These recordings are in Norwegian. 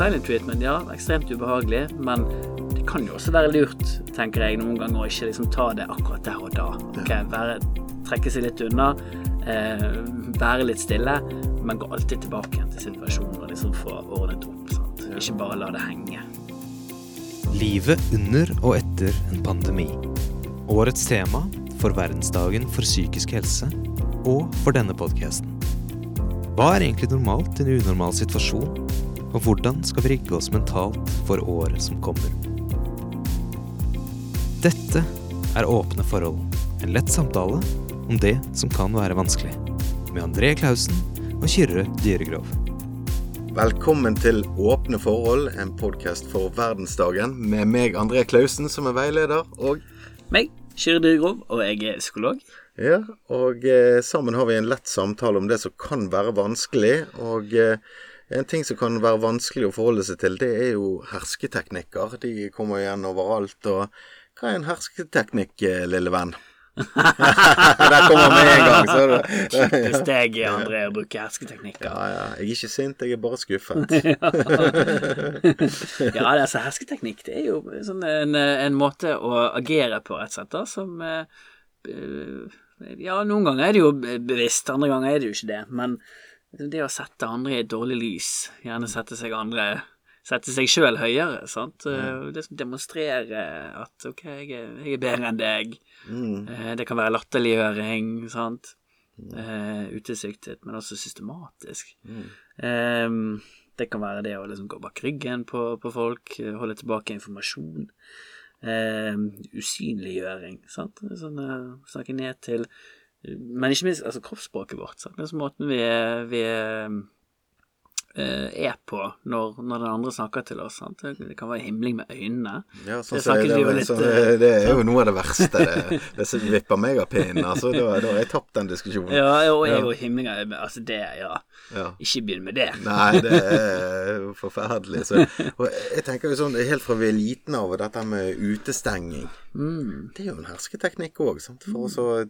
silent treatment, ja, ekstremt ubehagelig, men det kan jo også være lurt, tenker jeg, noen ganger å ikke liksom ta det akkurat der og da. Okay, være, Trekke seg litt unna, eh, være litt stille, men gå alltid tilbake igjen til situasjonen og liksom få ordnet opp. Sant? Ikke bare la det henge. Livet under og etter en pandemi. Årets tema for verdensdagen for psykisk helse, og for denne podkasten. Hva er egentlig normalt i en unormal situasjon, og hvordan skal vi rigge oss mentalt for året som kommer? Dette er Åpne forhold, en lett samtale om det som kan være vanskelig. Med André Klausen og Kyrre Dyregrov. Velkommen til Åpne forhold, en podkast for verdensdagen med meg, André Klausen, som er veileder, og Meg, Kyrre Dyregrov, og jeg er psykolog. Ja, og eh, sammen har vi en lett samtale om det som kan være vanskelig. Og eh, en ting som kan være vanskelig å forholde seg til, det er jo hersketeknikker. De kommer igjen overalt. Og hva er en hersketeknikk, eh, lille venn? Der kommer med en gang, så det. Typisk deg, André, å bruke hersketeknikker. Ja, ja. Jeg er ikke sint, jeg er bare skuffet. ja, altså hersketeknikk det er jo sånn en, en måte å agere på, rett og slett, da, som eh, Ja, noen ganger er det jo bevisst, andre ganger er det jo ikke det. Men det å sette andre i et dårlig lys, gjerne sette seg andre Sette seg sjøl høyere, sant. Mm. Det som demonstrerer at ok, jeg er, jeg er bedre enn deg. Mm. Eh, Det kan være latterliggjøring, sant. Eh, utilsiktet, men også systematisk. Mm. Eh, det kan være det å liksom gå bak ryggen på, på folk, holde tilbake informasjon. Um, usynliggjøring, sant. Sånn, snakke ned til Men ikke minst altså kroppsspråket vårt. Sant? Er måten vi, vi er eh, er på når, når den andre snakker til oss. Sant? Det kan være himling med øynene. Ja, sånn, Det så det, litt, sånn, eh, det er jo noe av det verste. Det, det som vipper meg av pinnen. Altså, da, da har jeg tapt den diskusjonen. Ja, og jeg Ja. og øynene. Altså, det, ja. Ja. Ikke begynn med det. Nei, det er jo forferdelig. Så, og jeg tenker jo sånn, helt fra vi er liten av, og dette med utestenging Mm. Det er jo en hersketeknikk òg, for å så eh,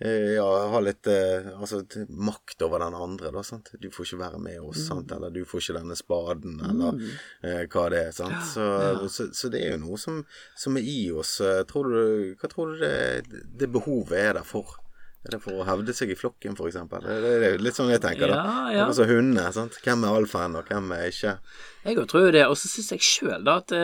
ja, ha litt eh, altså, makt over den andre. Da, sant? Du får ikke være med oss, sant? eller du får ikke denne spaden, eller eh, hva det er. Sant? Så, så, så det er jo noe som, som er i oss. Eh, Tror du, hva tror du det, det behovet er der for? Er det for å hevde seg i flokken, f.eks.? Det, det er litt sånn jeg tenker. da. Ja, ja. Altså hundene. sant? Hvem er alfaen, og hvem er ikke? Jeg òg tror det, og så syns jeg sjøl da at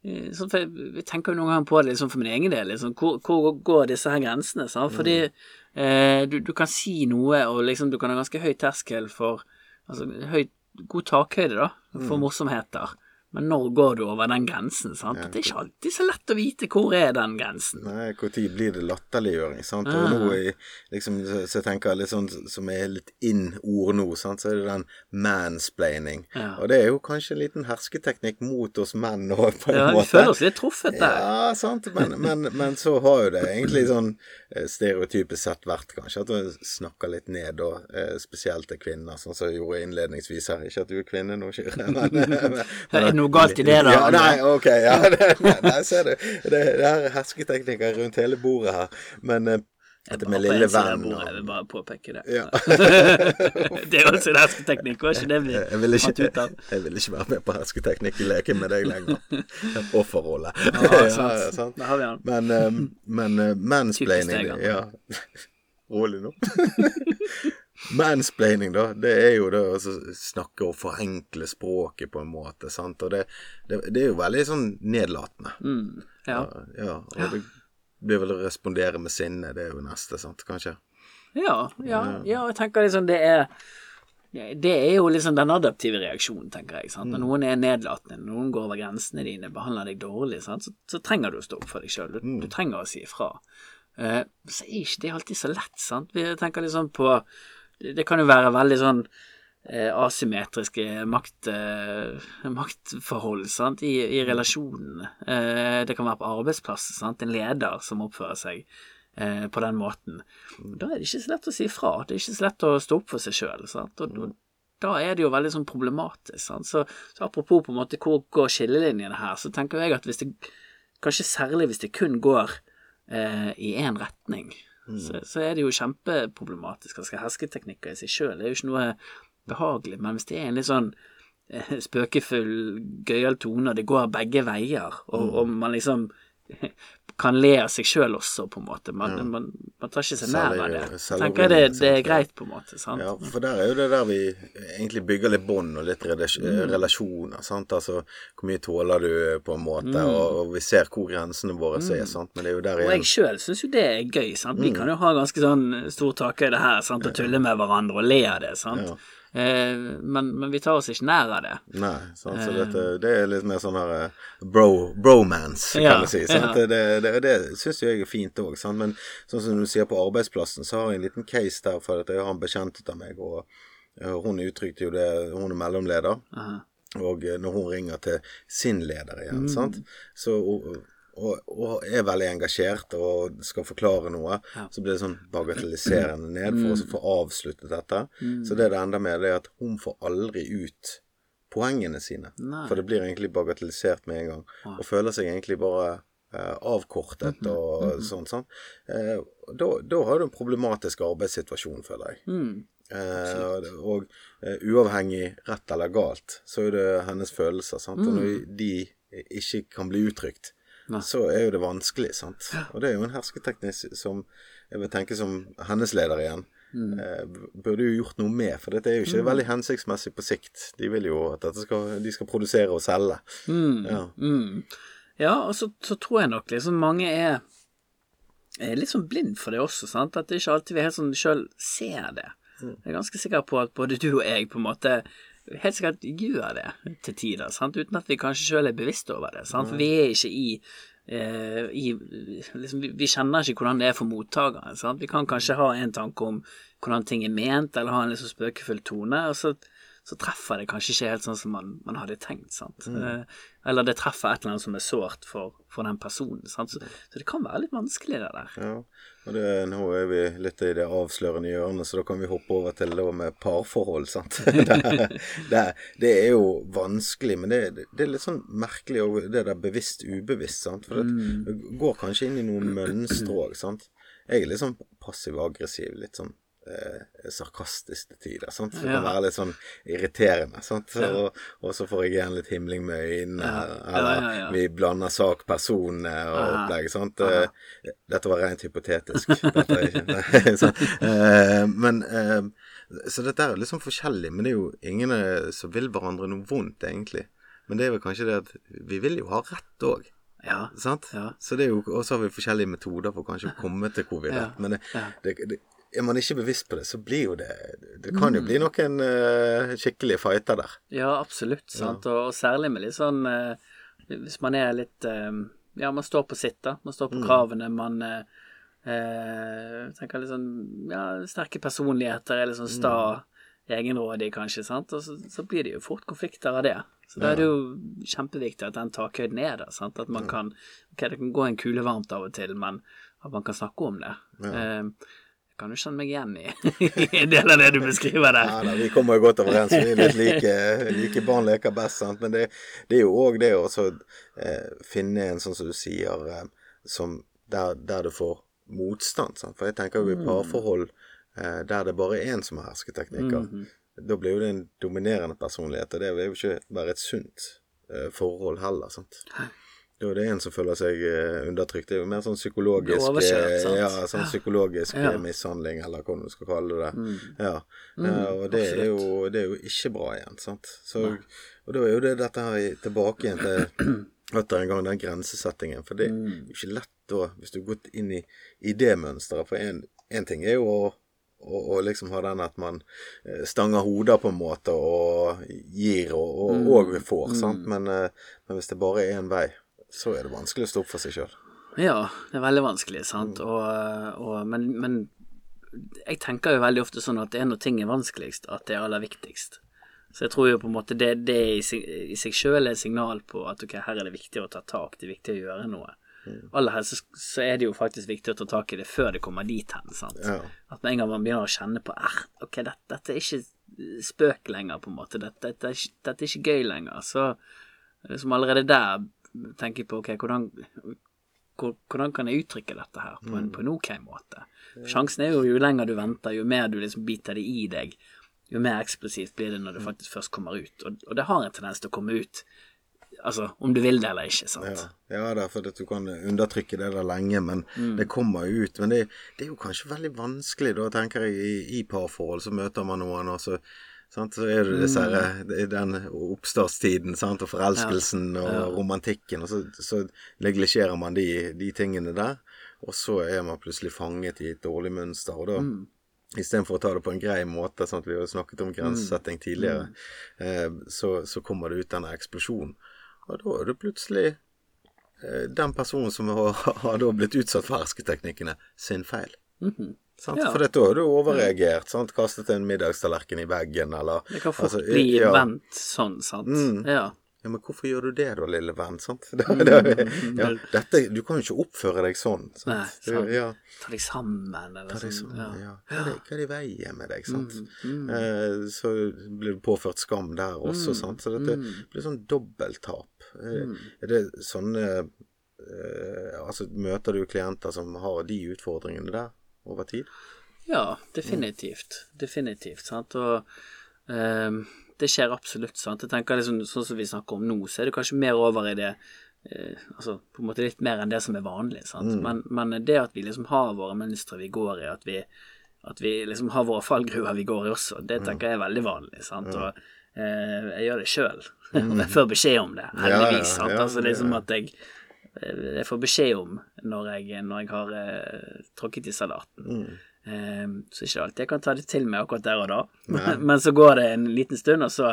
sånn, for jeg, jeg tenker jo noen ganger på det liksom for min egen del. Liksom, hvor, hvor går disse her grensene? Sant? Fordi eh, du, du kan si noe, og liksom du kan ha ganske høy terskel for Altså høy, god takhøyde, da, for morsomheter. Men når går du over den grensen? sant? Det er ikke alltid så lett å vite hvor er den grensen. Nei, Når blir det latterliggjøring? sant? Og Ah. nå jeg, liksom, så så jeg tenker litt sånn som er litt in-ord nå, sant? så er det den mansplaining. Ja. Og det er jo kanskje en liten hersketeknikk mot oss menn òg, på en Ja, vi føler oss litt truffet der. Ja, sant, men, men, men så har jo det egentlig sånn stereotypisk sett vært kanskje at du snakker litt ned, og eh, spesielt til kvinner, sånn som jeg gjorde innledningsvis her. Ikke at du er kvinne nå, Kyrre, men, men Er det noe galt i det, da? Ja, nei, ok, ja. Det, nei, nei, ser du. Det, det er hersketeknikker rundt hele bordet her. Men eh, dette med lille venn Jeg vil bare påpeke det. ja. det er jo også en hersketeknikk, var ikke det vi Jeg vil fant ut av? jeg vil ikke være med på hersketeknikk i leken med deg lenger. Offerrolle. Ja, sant. ja, sant. Men, um, men uh, mansplaining Ja. Rolig nå. Mansplaining, da, det er jo det å snakke og forenkle språket på en måte, sant. Og det, det, det er jo veldig sånn nedlatende. Mm, ja. Ja, og det blir vel å respondere med sinne, det er jo neste, sant, kanskje. Ja, ja, ja, jeg tenker liksom det er Det er jo liksom den adaptive reaksjonen, tenker jeg. Sant? Når noen er nedlatende, når noen går over grensene dine, behandler deg dårlig, sant? Så, så trenger du å stå opp for deg sjøl. Du, du trenger å si ifra. Uh, så er ikke det alltid så lett, sant. Vi tenker liksom på Det, kan jo være veldig sånn eh, asymmetriske makt, eh, maktforhold sant? I, i relasjonene. Eh, det kan være på arbeidsplassen, Sant? En leder som oppfører seg eh, på den måten. Da er det ikke så lett å si fra. Det er ikke så lett å stå opp for seg sjøl. Og, da er det jo veldig sånn problematisk. Sant? Så, så apropos på en måte hvor går skillelinjene her, så tenker jeg at hvis det Kanskje særlig hvis det kun går eh, i én retning, så, så er det jo kjempeproblematisk. Altså, hersketeknikker i seg sjøl er jo ikke noe behagelig, men hvis det er en litt sånn eh, spøkefull, gøyal tone, det går begge veier, og, Mm. og man liksom kan le av seg sjøl også, på en måte. Man, Ja. man, man tar ikke seg nær av det. Tenker det, det er greit, på en måte. sant? Ja, for der er jo det der vi egentlig bygger litt bånd og litt Mm. relasjoner. sant? Altså hvor mye tåler du på en måte, Mm. og, og vi ser hvor grensene våre er, sant. Men det er jo der Og jeg igjen sjøl syns jo det er gøy. sant? Mm. Vi kan jo ha ganske sånn stor takhøyde her sant? og tulle med hverandre og le av det. sant? Ja. Eh, men, men vi tar oss ikke nær av det. Nei, sant? så dette, det er litt mer sånn her eh, bro, bromance, kan Ja, du si. sant? ja. Det, det, det syns jeg er fint òg, men sånn som du sier på arbeidsplassen, så har jeg en liten case der, for at jeg har en bekjent av meg, og eh, hun uttrykte jo det Hun er mellomleder. Aha. Og eh, når hun ringer til sin leder Mm. igjen, sant, så og, og, og er veldig engasjert og skal forklare noe, så blir det sånn bagatelliserende ned for Mm. å få avsluttet dette. Så det det ender med, det er at hun får aldri ut poengene sine. Nei. For det blir egentlig bagatellisert med en gang. Og føler seg egentlig bare eh, avkortet Mhm. og sånn. sånn. Eh, da, da har du en problematisk arbeidssituasjon, føler jeg. Mm. Eh, og eh, uavhengig rett eller galt, så er det hennes følelser. Sant? Og når de ikke kan bli uttrykt, Nei. så er jo det vanskelig. Sant? Og det er jo en hersketeknikk som jeg vil tenke som hennes leder igjen. Eh, burde jo gjort noe med, for dette er jo ikke veldig hensiktsmessig på sikt. De vil jo at skal, de skal produsere og selge. Mm. Ja. Mm. Ja, og så, så tror jeg nok liksom mange er, er litt sånn blind for det også, sant. At det ikke alltid vi helt sånn sjøl ser det. Jeg er ganske sikker på at både du og jeg på en måte helt sikkert gjør det til tider, sant? uten at vi kanskje sjøl er bevisst over det. Sant? For vi er ikke i, eh, i liksom, vi, vi kjenner ikke hvordan det er for mottakeren. Sant? Vi kan kanskje ha en tanke om hvordan ting er ment, eller ha en liksom spøkefull tone, og så, så treffer det kanskje ikke helt sånn som man, man hadde tenkt. Sant? Eh, eller det treffer et eller annet som er sårt for, for den personen. Sant? Så, så det kan være litt vanskelig, det der. Ja, og det, nå er vi litt i det avslørende hjørnet, så da kan vi hoppe over til det med parforhold, sant. det, det, det er jo vanskelig, men det, det er litt sånn merkelig òg, det der bevisst ubevisst, sant. For det, det går kanskje inn i noen mønstre òg. Jeg er litt sånn passiv-aggressiv, litt sånn eh, sarkastisk til tider. Sant? Det kan være litt sånn irriterende. Sant? Og, og så får jeg igjen litt himling med øynene, eller vi blander sak person eh, og opplegg. Sant? Eh, Dette var rent hypotetisk. Dette er ikke, så. Eh, men eh, Så dette er litt sånn forskjellig, men det er jo ingen eh, som vil hverandre noe vondt, egentlig. Men det er vel kanskje det at vi vil jo ha rett òg. Ja. Sant? Ja. Så det er jo, Og så har vi forskjellige metoder for kanskje å komme til hvor vi er Ja, rett. Men det, det, det, er man ikke bevisst på det, så blir jo det Det kan Mm. jo bli noen uh, skikkelige fighter der. Ja, absolutt. Sant? Og, og særlig med litt sånn uh, Hvis man er litt uh, Ja, man står på sitt, da. Man står på kravene. Man eh, eh, tenker litt sånn Ja, sterke personligheter, er litt sånn sta, egenrådig, kanskje, sant. Og så, så blir det jo fort konflikter av det. Så da er det jo kjempeviktig at den takhøyden er der. Sant? At man kan Ok, det kan gå en kule varmt av og til, men at man kan snakke om det. Eh, jeg kan jo kjenne meg igjen i, i en del av det du beskriver der. Ja da, vi kommer jo godt overens. Vi er litt like, like barn leker best, sant. Men det, det er jo òg det å eh, finne en, sånn som du sier, eh, som der, der du får motstand. Sant? For jeg tenker jo i parforhold eh, der det bare er én som har hersketeknikker, da blir jo det en dominerende personlighet, og det vil jo ikke være et sunt eh, forhold heller. sant? Da er det er en som føler seg eh, undertrykt. Det er jo mer sånn psykologisk Overkjørt, eh. Ja, sånn psykologisk Ja. mishandling, eller hva du skal kalle det. Mm. Ja. Eh, og det er, jo, det er jo ikke bra igjen, sant. Så, og da er jo det dette her tilbake igjen til atter en gang den grensesettingen. For det er Mm. jo ikke lett da, hvis du har gått inn i, i det mønsteret. For én ting er jo å og, og liksom ha den at man eh, stanger hoder på en måte og gir og, og, Mm. og får, sant. Men, eh, men hvis det bare er én vei, så er det vanskelig å stå opp for seg sjøl. Ja, det er veldig vanskelig, sant. Og, og, men, men jeg tenker jo veldig ofte sånn at det er når ting er vanskeligst, at det er aller viktigst. Så jeg tror jo på en måte det, det i seg, i seg sjøl er et signal på at ok, her er det viktig å ta tak, det er viktig å gjøre noe. Aller helst så, så er det jo faktisk viktig å ta tak i det før det kommer dit hen, sant. Ja. At med en gang man begynner å kjenne på er, ok, dette, dette er ikke spøk lenger, på en måte, dette, dette, er, ikke, dette er ikke gøy lenger, så som allerede der tenker på ok, hvordan hvor- hvordan kan jeg uttrykke dette her på en, på en ok måte? Sjansen er jo jo lenger du venter, jo mer du liksom biter det i deg, jo mer eksplosivt blir det når det faktisk først kommer ut. Og, og det har en tendens til å komme ut Altså, om du vil det eller ikke, sant. Ja, ja det er fordi du kan undertrykke det der lenge, men Mm. det kommer ut. Men det, det er jo kanskje veldig vanskelig, da, tenker jeg, i, i parforhold. Så møter man noen, og så, sant, så er det disse Mm. her, er den oppstartstiden, sant, og forelskelsen og romantikken, og så, så neglisjerer man de, de tingene der. Og så er man plutselig fanget i et dårlig mønster, og da Mm. Istedenfor å ta det på en grei måte, sånn at vi har snakket om grensesetting tidligere, eh, så, så kommer det ut denne eksplosjonen. Og da er det plutselig eh, den personen som har, har blitt utsatt for hersketeknikkene, sin feil. Mhm. Sant? Ja. For dette har du overreagert. Sant? Kastet en middagstallerken i veggen, eller Det kan fort altså, bli ja. vendt sånn, sant. Mm. Ja. Ja, men hvorfor gjør du det da, lille venn? Sant? Det, Mm. det, ja, dette, du kan jo ikke oppføre deg sånn. Sant? Nei, sant. Ja, Ta deg sammen, eller ta det sånn. sånn, Ja. Hva er det, hva er det i veien med deg? Sant? Mm, Eh, så blir du påført skam der også, sant. Så dette mm. blir sånn dobbelttap. Mm. Er det sånne eh, Altså, møter du klienter som har de utfordringene der over tid? Ja, definitivt. Definitivt. Sant? Og um, det skjer absolutt. Sant? Jeg tenker liksom, Sånn som vi snakker om nå, så er det kanskje mer over i det eh, Altså på en måte litt mer enn det som er vanlig. Sant? Men, men det at vi liksom har våre mønstre vi går i, at vi, at vi liksom har våre fallgruver vi går i også, det tenker jeg er veldig vanlig. Sant? Og eh, jeg gjør det sjøl. jeg får beskjed om det, heldigvis. sant? altså er ja. at jeg jeg får beskjed om når jeg, når jeg har eh, tråkket i salaten. Eh, så ikke alltid jeg kan ta det til meg akkurat der og da. Men, men så går det en liten stund, og så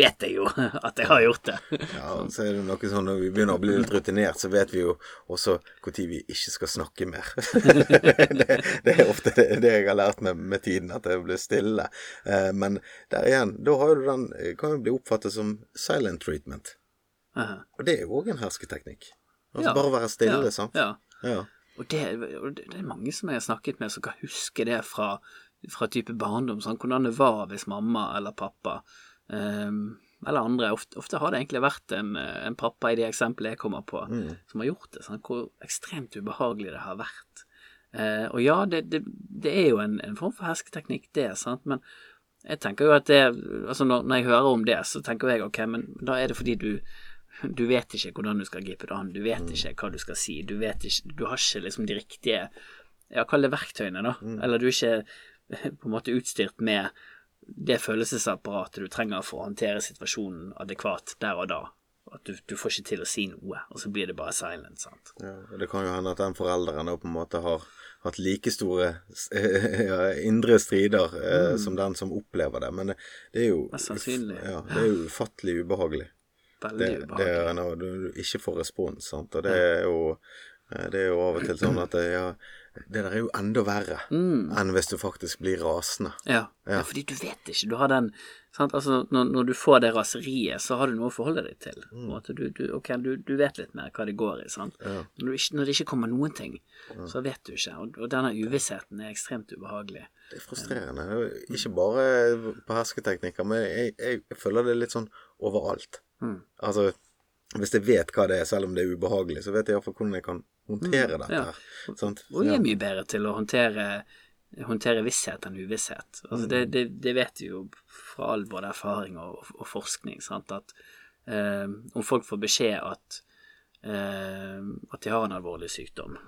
vet jeg jo at jeg har gjort det. Ja, og så er det noe sånn når vi begynner å bli litt rutinert, så vet vi jo også når vi ikke skal snakke mer. det, det er ofte det, det jeg har lært med, med tiden, at jeg blir stille. Eh, men der igjen, da har du den kan jo bli oppfattet som silent treatment. Aha. Og det er jo òg en hersketeknikk. Altså Ja. bare være stille, ja, sant? Ja. Ja. Og det, og det det er mange som jeg har snakket med som kan huske det fra, fra type barndom. Sånn, hvordan det var hvis mamma eller pappa um, eller andre ofte, ofte har det egentlig vært en, en pappa i de eksemplene jeg kommer på, som har gjort det. Sånn, hvor ekstremt ubehagelig det har vært. Eh, og ja, det, det, det er jo en, en form for hersketeknikk, det, sant, men jeg tenker jo at det Altså, når, når jeg hører om det, så tenker jeg ok, men da er det fordi du du vet ikke hvordan du skal gripe det an, du vet ikke hva du skal si, du vet ikke Du har ikke liksom de riktige Ja, kall det verktøyene, da. Eller du er ikke på en måte utstyrt med det følelsesapparatet du trenger for å håndtere situasjonen adekvat der og da. At du, du får ikke til å si noe, og så blir det bare silent, sant. Ja, og det kan jo hende at den forelderen på en måte har hatt like store indre strider mm. som den som opplever det. Men det, er jo. Ja, det er jo ufattelig ubehagelig. Veldig Det, det ubehagelig. er når du ikke får respons, sant. Og det er jo eh, det er jo av og til sånn at det, ja, det der er jo enda verre enn hvis du faktisk blir rasende. Ja. ja, fordi du vet ikke. Du har den sant? Altså, når, når du får det raseriet, så har du noe å forholde deg til. Mm. Du, du, ok, du, du vet litt mer hva det går i. Sant? Når, du ikke, når det ikke kommer noen ting, så vet du ikke. Og, og denne uvissheten er ekstremt ubehagelig. Det er frustrerende. Er Ikke bare på hersketeknikker, men jeg, jeg føler det litt sånn overalt. Altså, hvis jeg vet hva det er, selv om det er ubehagelig, så vet jeg iallfall hvordan jeg kan håndtere dette. ja. Sant? Og jeg er mye bedre til å håndtere, håndtere visshet enn uvisshet. Altså det, det, det vet vi jo fra all vår erfaring og, og forskning, sant? at eh, om folk får beskjed at eh, at de har en alvorlig sykdom,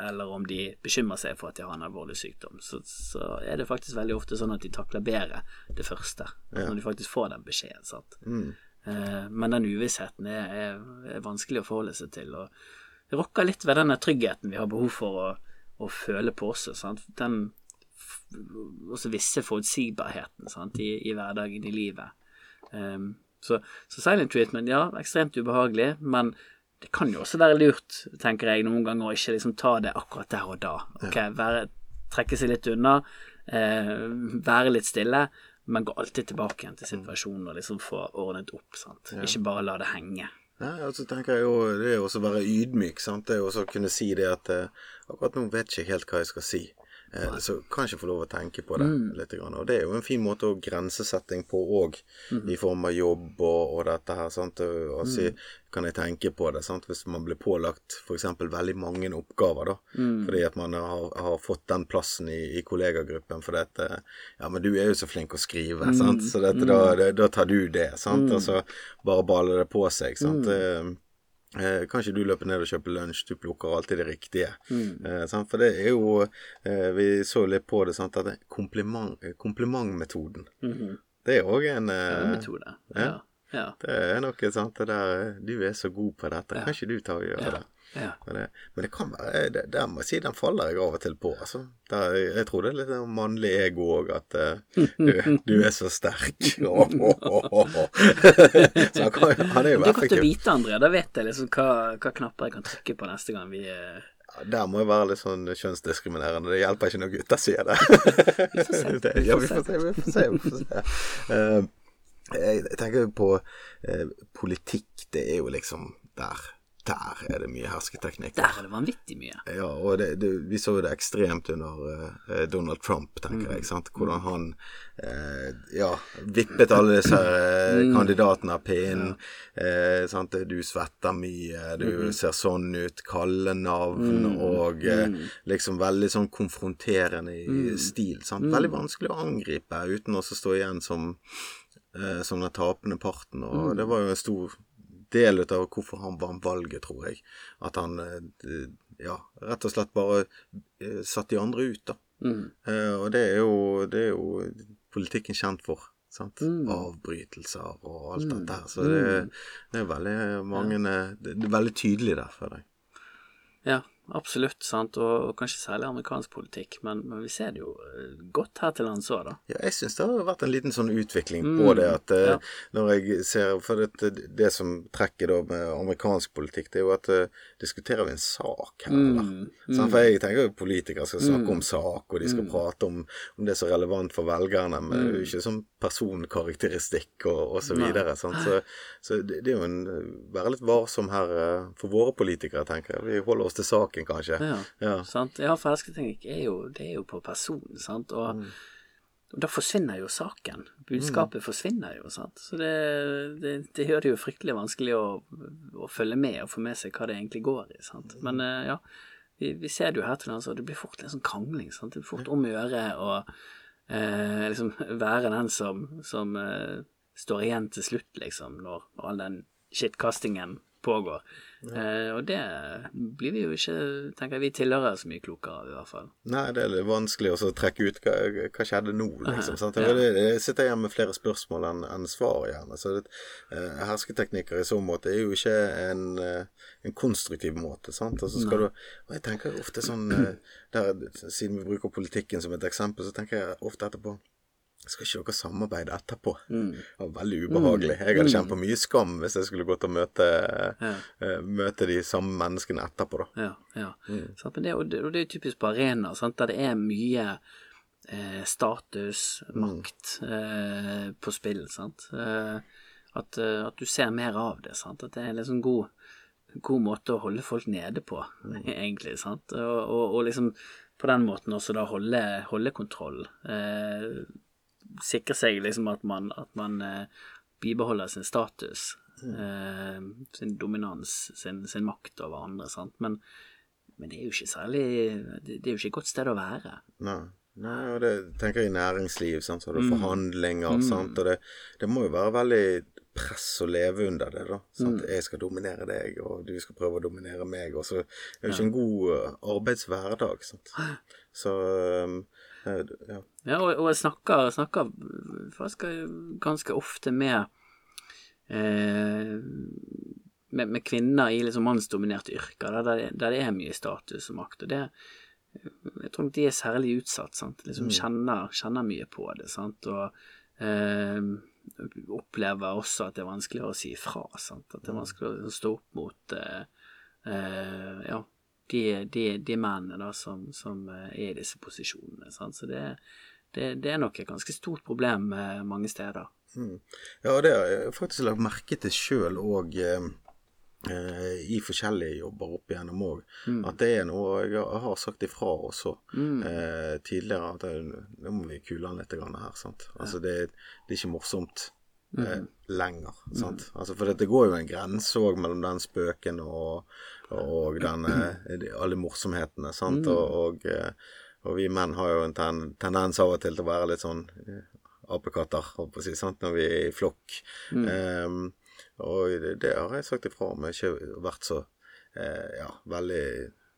eller om de bekymrer seg for at de har en alvorlig sykdom, så, så er det faktisk veldig ofte sånn at de takler bedre det første, når de faktisk får den beskjeden. Sant? Eh, men den uvissheten er, er, er vanskelig å forholde seg til. og det rokker litt ved denne tryggheten vi har behov for å, å føle på oss. Sant? Den også visse forutsigbarheten sant? I, i hverdagen, i livet. Um, så, så silent treatment, ja, ekstremt ubehagelig, men det kan jo også være lurt, tenker jeg, noen ganger å ikke liksom ta det akkurat der og da. Ok, være, Trekke seg litt unna, eh, være litt stille, men gå alltid tilbake igjen til situasjonen og liksom få ordnet opp. Sant? Ikke bare la det henge. Ja, altså tenker jeg jo Det er jo også å være ydmyk. sant? Det er jo også å kunne si det at eh, akkurat nå vet jeg ikke helt hva jeg skal si. Eh, så kan ikke få lov å tenke på det Mm. litt. Grann. Og det er jo en fin måte å grensesetting på òg, Mm. i form av jobb og, og dette her. sant, og, si, Mm. kan jeg tenke på det, sant, hvis man blir pålagt f.eks. veldig mange oppgaver, da, Mm. fordi at man har, har fått den plassen i, i kollegagruppen fordi at eh, Ja, men du er jo så flink å skrive, Mm. sant, så dette, da, da tar du det, sant, så bare baller det på seg, sant. Mm. Eh, eh, kan ikke du løpe ned og kjøpe lunsj, du plukker alltid det riktige. Mm. Eh. For det er jo eh, Vi så litt på det, sant, at det er kompliment, komplimentmetoden -hmm. Det er òg en Det er en eh, metode. Ja. Ja. Det er noe sånt det der Du er så god på dette, kan ikke du ta og gjøre Ja. det? ja. Men det, men det kan være det, Der må jeg si den faller jeg av og til på. Altså. Der, jeg tror det er litt sånn mannlig ego òg, at uh, du, du er så sterk. så han, kan, han er jo Det er godt å vite, André. Da vet jeg liksom hva, hva knapper jeg kan trykke på neste gang vi uh... Ja, Der må jeg være litt sånn kjønnsdiskriminerende. Det hjelper ikke når gutter sier det. vi får se, vi får se. Vi får se. Vi får se. Eh, jeg, jeg tenker på eh, politikk. Det er jo liksom der. Der er det mye hersketeknikk. Der er det vanvittig mye. Ja, og det, det, vi så jo det ekstremt under uh, Donald Trump, tenker jeg. sant? Hvordan han uh, ja, vippet alle disse eh, kandidatene av pinnen. Ja. sant? Du svetter mye, du ser sånn ut, kallenavn og eh, liksom veldig sånn konfronterende i stil. sant? Veldig vanskelig å angripe uten å stå igjen som, som den tapende parten. Og det var jo en stor del av hvorfor han vant valget, tror jeg. At han eh, ja, rett og slett bare eh, satt de andre ut, da. Mm. Eh, og det er, jo, det er jo politikken kjent for. Sant? Avbrytelser og alt dette her. Så det, det er veldig mange eh, Det det er veldig tydelig der for deg. Ja, absolutt, sant, og, og kanskje særlig amerikansk politikk, men, men vi ser det jo eh, godt her til lands òg, da. Ja, jeg syns det har vært en liten sånn utvikling på det. at eh, ja. Når jeg ser For det, det som trekker da med amerikansk politikk, det er jo at eh, diskuterer vi en sak her, eller? Mm. For jeg tenker jo politikere skal snakke om sak, og de skal prate om, om det som er relevant for velgerne, men det er jo ikke sånn personkarakteristikk og, og så videre. Sant? Så, så det, det er jo en Være litt varsom her for våre politikere, tenker jeg. Vi holder oss til saken, kanskje. Ja, Ja. sant? ja for hersketeknikk er jo, det er jo på personen, sant, og, og da forsvinner jo saken. Budskapet forsvinner jo, sant. Så det, det, det gjør det jo fryktelig vanskelig å, å følge med og få med seg hva det egentlig går i, sant. Men eh, ja, vi, vi ser det jo her til lands, og det blir fort en sånn krangling, sant. Det blir fort om å gjøre å eh, liksom være den som, som eh, står igjen til slutt, liksom, når all den shitkastingen pågår. Eh, og det blir vi jo ikke, tenker jeg, vi tilhører så mye klokere av, i hvert fall. Nei, det er vanskelig å trekke ut hva, hva skjedde nå, liksom. Sant? Ja. Jeg sitter igjen med flere spørsmål enn en svar, gjerne. Så det, eh, hersketeknikker i så måte er jo ikke en, eh, en konstruktiv måte, sant. Og så skal du Og jeg tenker ofte sånn eh, der, Siden vi bruker politikken som et eksempel, så tenker jeg ofte etterpå skal ikke dere samarbeide etterpå? Det var veldig ubehagelig. Jeg hadde kjent på mye skam hvis jeg skulle gått og møte, eh, møte de samme menneskene etterpå, da. Ja, ja. Sant? Men det, og det, og det er typisk på arenaer, sant, der det er mye eh, status, makt eh, på spill, sant. Eh, at, eh, at du ser mer av det, sant. At det er en liksom god, god måte å holde folk nede på, egentlig, sant. Og, og, og liksom på den måten også da holde, holde kontroll. Eh, sikre seg liksom at man, at man eh, bibeholder sin status, eh, sin dominans, sin, sin makt over andre, sant. Men, men det er jo ikke særlig Det, det er jo ikke et godt sted å være. Nei. Nei, og det tenker jeg i næringsliv, sant, så har du forhandlinger, sant, og det, det må jo være veldig press å leve under det, da. Sant? Jeg skal dominere deg, og du skal prøve å dominere meg, og så er det jo ikke en god eh, arbeidshverdag, sant. Så um, ja. Ja, og, og jeg snakker, snakker faktisk ganske ofte med eh, med, med kvinner i liksom mannsdominerte yrker, der, der det er mye status og makt. og det jeg tror de er særlig utsatt, sant. Liksom kjenner, kjenner mye på det, sant. Og eh, opplever også at det er vanskeligere å si sant. At det er vanskelig å stå opp mot eh, eh, ja, de, de, de mennene da som, som eh, er i disse posisjonene, sant. Så det, det, det er nok et ganske stort problem eh, mange steder. Ja, og det har jeg faktisk lagt merke til sjøl òg. Eh, i forskjellige jobber opp igjennom òg, Mm. at det er noe Jeg har- sagt ifra også eh, tidligere at det, nå må vi kule an litt her. sant? Altså det, det er ikke morsomt eh, lenger. sant? Altså For det, går jo en grense òg mellom den spøken og, og den, eh, alle morsomhetene. sant? Og, og, eh, og vi menn har jo en ten, tendens av og til til å være litt sånn apekatter, håper jeg, sant? når vi er i flokk. Um, og det, har jeg sagt ifra om. Jeg har ikke vært så eh, ja, veldig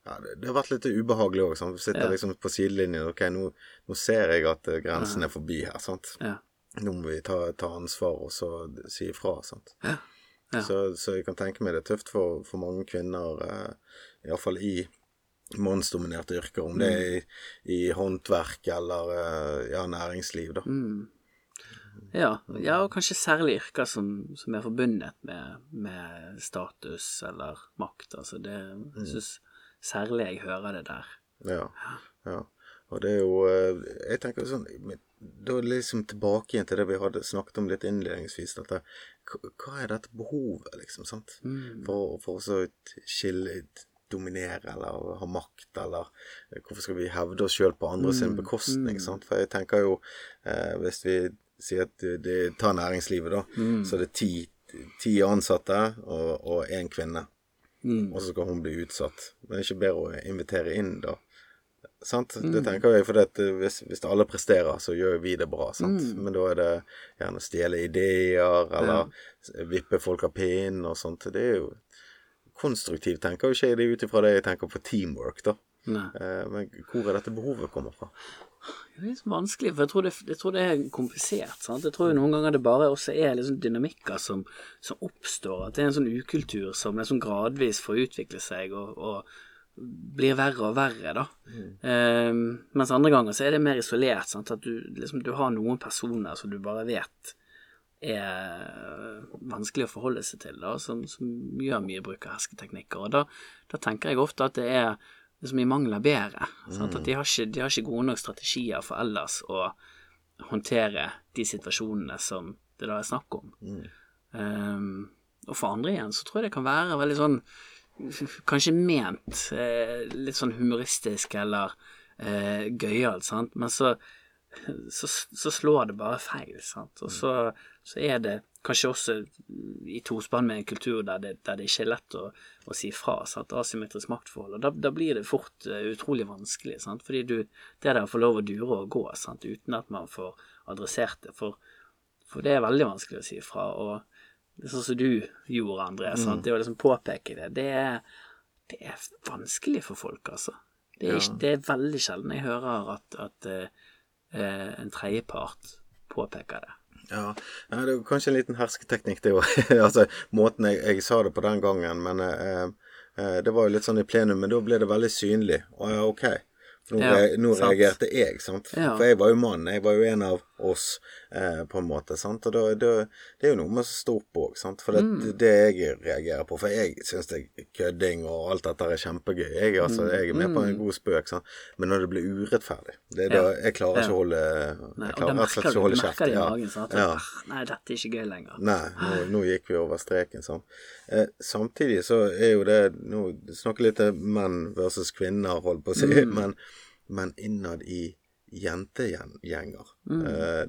ja, det, har vært litt ubehagelig òg. Vi sitter Ja. liksom på sidelinjen. Ok, nå, nå ser jeg at grensen er forbi her. sant? Ja. Nå må vi ta, ta ansvar og så si ifra. sant? Ja. Ja. Så, så jeg kan tenke meg det er tøft for, for mange kvinner, eh, iallfall i mannsdominerte yrker, om det er i, i håndverk eller eh, ja, næringsliv, da. Mm. Ja, ja, og kanskje særlig yrker som, som er forbundet med, med status eller makt. Altså det Jeg syns særlig jeg hører det der. Ja, ja. Og det er jo eh, Jeg tenker sånn Da liksom tilbake igjen til det vi hadde snakket om litt innledningsvis. Dette, hva- er dette behovet, liksom? sant? For, for å skille dominere eller ha makt, eller eh, hvorfor skal vi hevde oss sjøl på andre sin bekostning? sant? For jeg tenker jo, eh, hvis vi sier at det, tar næringslivet, da, så er det ti, ti ansatte og, og én kvinne. Og så skal hun bli utsatt. Men det er ikke bedre å invitere inn, da. Sant? Det tenker jeg, for at hvis, hvis alle presterer, så gjør vi det bra. Sant? Men da er det gjerne å stjele ideer, eller vippe folk av pinnen og sånt. Det er jo konstruktivt, tenker jo ikke jeg det ut ifra det jeg tenker på teamwork, da. Eh, Men hvor er dette behovet kommer fra? Det er så vanskelig, for jeg tror det, jeg tror det er komplisert. Sant? Jeg tror noen ganger det bare også er liksom dynamikker som, som oppstår. At det er en sånn ukultur som liksom gradvis får utvikle seg og, og blir verre og verre, da. Eh, mens andre ganger så er det mer isolert. Sant? At du, liksom, du har noen personer som du bare vet er vanskelig å forholde seg til, da, som, som gjør mye bruk av hersketeknikker. Og da, da tenker jeg ofte at det er liksom i mangel av bedre. Sant? At de har, ikke, de har ikke gode nok strategier for ellers å håndtere de situasjonene som det da er snakk om. Um, og for andre igjen så tror jeg det kan være veldig sånn Kanskje ment eh, litt sånn humoristisk eller eh, gøyalt, sant, men så så, så slår det bare feil, sant. Og så, så er det kanskje også i tospann med en kultur der det, der det ikke er lett å, å si fra, sant. Asymmetrisk maktforhold. Og da, da blir det fort uh, utrolig vanskelig, sant. Fordi du Det der å få lov å dure og gå, sant, uten at man får adressert det. For, for det er veldig vanskelig å si fra. Og sånn som du gjorde, André, sant. Det å liksom påpeke det, det er, det er vanskelig for folk, altså. Det er, ikke, det er veldig sjelden jeg hører at, at uh, en tredjepart påpeker det. Ja, ja, det er kanskje en liten hersketeknikk, det òg. altså, måten jeg, jeg sa det på den gangen, men uh, uh, det var jo litt sånn i plenum, men da ble det veldig synlig. Å ja, ok. For nå, Ja, nå reagerte jeg, sant. Ja. For jeg var jo mann, jeg var jo en av oss, eh, på en måte, sant. Og da, da, det er jo noe med å stå opp òg. For det, Mm. det jeg reagerer på For jeg syns kødding og alt dette er kjempegøy. Jeg, altså, jeg er med på en god spøk, sant. Men når det blir urettferdig det er da, Mm. Jeg klarer ikke Ja. å holde Nei, Jeg klarer rett og slett ikke å holde kjeft. Ja. magen. Ja. «Ah, Nei, dette er ikke gøy lenger. Nei, nå, nå gikk vi over streken, sant. Eh, samtidig så er jo det Nå snakker litt om menn versus kvinner, holdt på å si, men, men innad i jentegjenger, mm.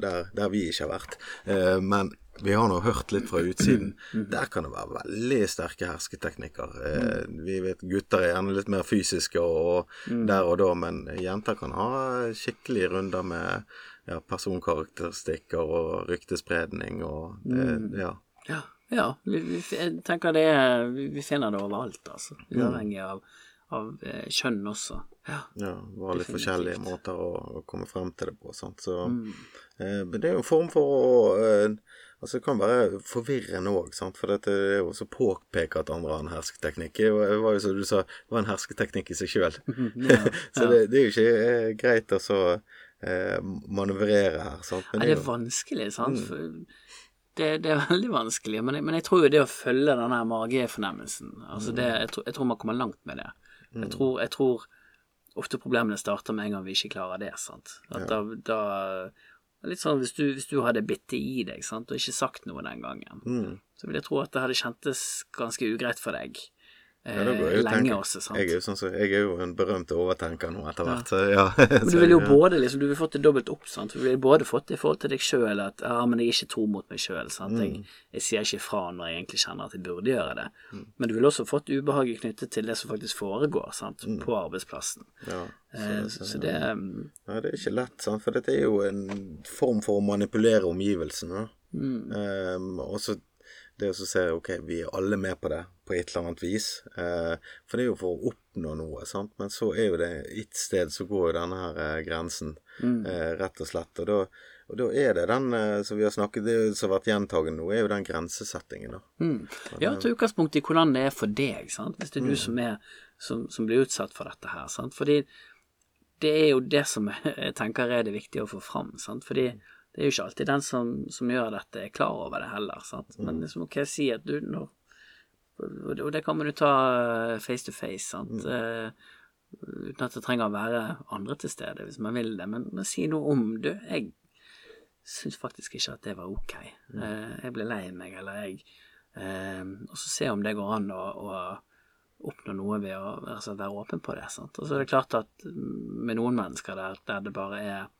der, der vi ikke har vært. Eh, men vi har nå hørt litt fra utsiden. Der kan det være veldig sterke hersketeknikker. Eh, vi vet gutter er gjerne litt mer fysiske og, der og da, men jenter kan ha skikkelig runder med ja, personkarakteristikker og ryktespredning og det, ja. Ja, ja vi, vi, jeg tenker det vi, vi finner det overalt, altså. Uavhengig av, av eh, kjønn også. Ja. Ja, var litt Definitivt. forskjellige måter å, komme frem til det på. Sant? Så, Mm. eh, men det er jo en form for å eh, Altså, det kan være forvirrende òg, for dette er jo også påpeke at andre har en hersketeknikk. Det var jo som du sa, det var en hersketeknikk i seg sjøl. Ja, så det, det er jo ikke eh, greit å så eh, manøvrere her. Sant? Men ja, det jo- er vanskelig, sant. For det, det er veldig vanskelig, men jeg, men jeg tror jo det å følge den her magefornemmelsen altså det, jeg, tror, jeg tror man kommer langt med det. Jeg, tror, jeg tror ofte problemene starter med en gang vi ikke klarer det. sant? At da, da Litt sånn hvis du, hvis du hadde bitt det i deg, sant, og ikke sagt noe den gangen, Mm. så vil jeg tro at det hadde kjentes ganske ugreit for deg Ja, eh, lenge også, sant. Jeg er jo sånn så, jeg er jo en berømt overtenker nå etter hvert, Ja. ja. Men du vil jo både liksom, du vil fått det dobbelt opp, sant. Du ville både fått det i forhold til deg sjøl, at ja, men jeg er ikke tro mot meg sjøl. Mm. Jeg, jeg sier ikke fra når jeg egentlig kjenner at jeg burde gjøre det. Men du ville også fått ubehaget knyttet til det som faktisk foregår, sant, Mm. på arbeidsplassen. Ja, Eh, så, så det mm, ja, det er ikke lett, sant? for dette er jo en form for å manipulere omgivelsene. mm, Ehm, og så det å så se ok, vi er alle med på det på et eller annet vis. Eh, for det er jo for å oppnå noe, sant. Men så er jo det et sted så går jo denne her eh, grensen, mm. eh, rett og slett. Og da, og da er det den eh, som vi har snakket det som har vært gjentagende nå, er jo den grensesettingen, da. Mm. Ja, ta utgangspunkt i hvordan det er for deg, sant. Hvis det er Mm. du som er som, som blir utsatt for dette her, sant. Fordi det er jo det som jeg tenker er det viktige å få fram, sant. Fordi det er jo ikke alltid den som, som gjør dette, er klar over det heller, sant. Mm. Men liksom, ok, si at du nå Og det kan man jo ta eh, face to face, sant. Mm. Uh, uten at det trenger å være andre til stede, hvis man vil det. Men, men si noe om Du, jeg syns faktisk ikke at det var ok. Mm. Uh, jeg ble lei meg, eller jeg uh, Og så se om det går an å, å oppnå noe ved å altså, være åpen på det. Sant? Og så er det klart at med noen mennesker der, der det bare er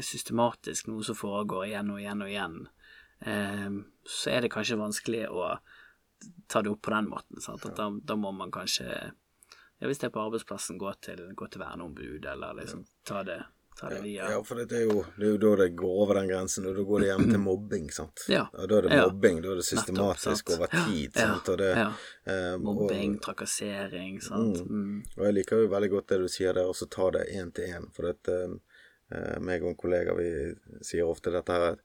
systematisk noe som foregår igjen og igjen og igjen, eh, så er det kanskje vanskelig å ta det opp på den måten. Sant? At da, da må man kanskje ja, Hvis det er på arbeidsplassen, gå til, gå til verneombud, eller liksom ta det, ta det via Ja, for det er, jo, det er jo da det går over den grensen, og da går det hjem til mobbing, sant. Ja. da er det mobbing, da er det systematisk Nettopp, over tid, Ja, sant. Og det, ja. eh, Mobbing, og, trakassering, sant. Mm. og jeg liker jo veldig godt det du sier der, og så ta det én til én. For at eh, meg og en kollega vi sier ofte dette her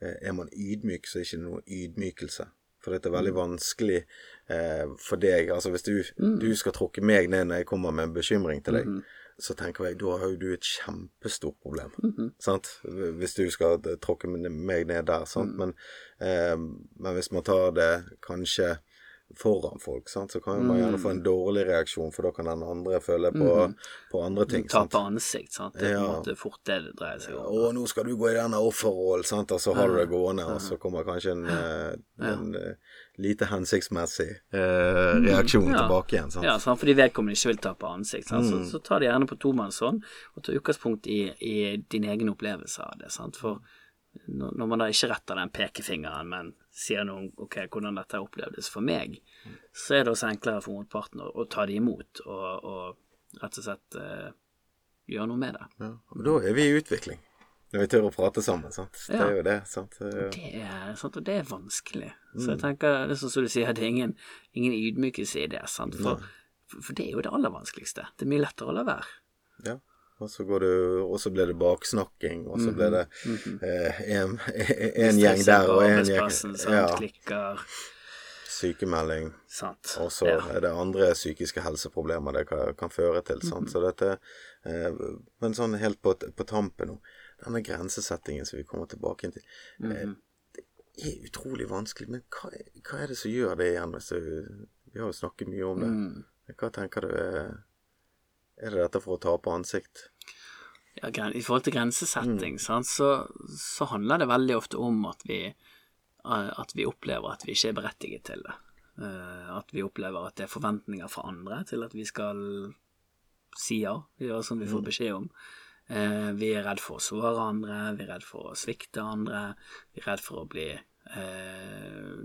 eh, er man ydmyk, så er det ikke noe ydmykelse. For dette er veldig Mm. vanskelig eh, for deg. Altså hvis du, du skal tråkke meg ned når jeg kommer med en bekymring til deg, Mm-hmm. så tenker jeg da har jo du et kjempestort problem. Mm-hmm. Sant? Hvis du skal tråkke meg ned der. Sant? Mm. Men, eh, men hvis man tar det kanskje foran folk, sant? så kan man gjerne få Mm. en dårlig reaksjon, for da kan den andre føle på, på andre ting. Du taper ansikt, sant. Det er på en måte fort det det dreier seg om. Å, nå skal du gå i denne offerrollen, sant, og så har du det gående, og så kommer kanskje en, en, en eh, lite hensiktsmessig eh, reaksjon Mm. Ja. tilbake igjen. Sant? Ja, sant? fordi vedkommende ikke vil tape ansikt. Sant? Så, så ta det gjerne på tomannshånd, og ta utgangspunkt i, i din egen opplevelse av det. Sant? For når, når man da ikke retter den pekefingeren, men sier noe om ok, hvordan dette opplevdes for meg, så er det også enklere for motparten å, å ta det imot og, og rett og slett eh, gjøre noe med det. Ja. men da er vi i utvikling. Når vi tør å prate sammen, sant. Det er jo det, sant. Det er, sant? Og det er vanskelig. Så Mm. jeg tenker, det er sånn som du sier, det er ingen, ingen ydmykelse i det. Sant? For, for det er jo det aller vanskeligste. Det er mye lettere å la være. Ja. Og så går du Og så blir det baksnakking, og så blir det Mhm. eh, en, en gjeng der og en gjeng Ja. klikker, Sykemelding. sant. Og så ja. er det andre psykiske helseproblemer det kan, kan føre til. Mm -hmm. Så dette eh, Men sånn helt på, på tampen nå, denne grensesettingen som vi kommer tilbake til, eh, Mhm. det er utrolig vanskelig. Men hva, hva er det som gjør det igjen? Hvis du, vi har jo snakket mye om det. Mm. Hva tenker du er Er det dette for å tape ansikt? ja, I forhold til grensesetting, Mm. sant, så, så handler det veldig ofte om at vi, eh, at vi opplever at vi ikke er berettiget til det. Eh, At vi opplever at det er forventninger fra andre til at vi skal si ja, gjøre som vi får beskjed om. Eh, Vi er redd for å såre andre, vi er redd for å svikte andre, vi er redd for å bli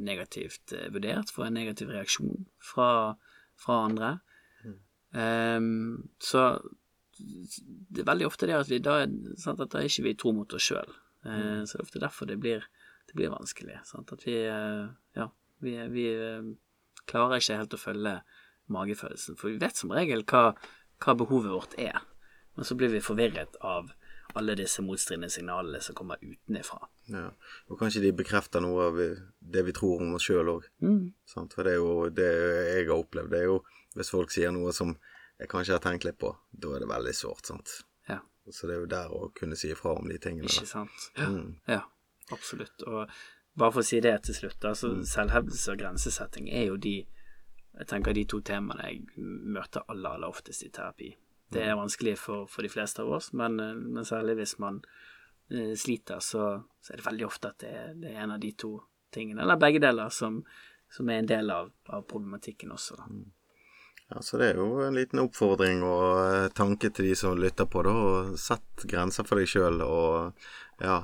negativt vurdert, få en negativ reaksjon fra, fra andre. Ehm, så det er veldig ofte det at vi da, er- sant, at da er ikke vi tro mot oss sjøl. Så det er ofte derfor det blir, det blir vanskelig. Sant? At vi uh, ja, vi, vi uh, klarer ikke helt å følge magefølelsen. For vi vet som regel hva, hva behovet vårt er, men så blir vi forvirret av alle disse motstridende signalene som kommer utenifra. Ja. Og kanskje de bekrefter noe av det vi tror om oss sjøl òg. Mm. For det er jo det jeg har opplevd. Det er jo hvis folk sier noe som jeg kanskje har tenkt litt på, da er det veldig sårt. sant? Ja, Så det er jo der å kunne si ifra om de tingene. ikke sant? Ja, Mm. ja absolutt. Og bare for å si det til slutt, altså selvhevdelse og grensesetting er jo de jeg tenker de to temaene jeg møter aller, aller oftest i terapi. Det er vanskelig for, for de fleste av oss, men, eh, men særlig hvis man uh, sliter, så, så, er det veldig ofte at det, det, er en av de to tingene, eller begge deler, som, som er en del av, av problematikken også. Da. Ja, Så det er jo en liten oppfordring og eh, tanke til de som lytter på det. Og sett grenser for deg sjøl. Og ja,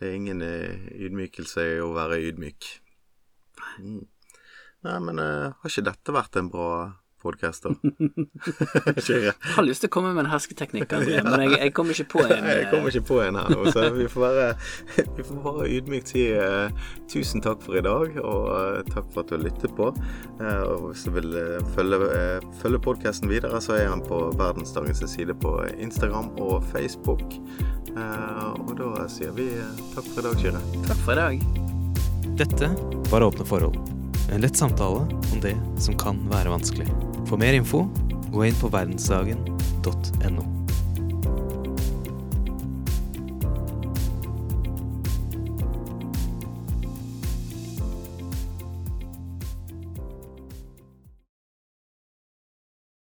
det er ingen eh, ydmykelse i å være ydmyk. Mm. Nei, men uh, har ikke dette vært en bra podkaster. jeg har lyst til å komme med en hersketeknikk, André, men jeg, jeg kommer ikke på en. jeg kommer ikke på en her nå, så vi får bare, vi får bare ydmykt si uh, tusen takk for i dag, og uh, takk for at du har lyttet på. Uh, og hvis du vil følge, følge podkasten videre, så er han på Verdensdagens side på Instagram og Facebook. og da sier vi takk for i dag, Kyrre. Takk for i dag. Dette var Åpne forhold. En lett samtale om det som kan være vanskelig. For mer info, gå inn på verdensdagen.no.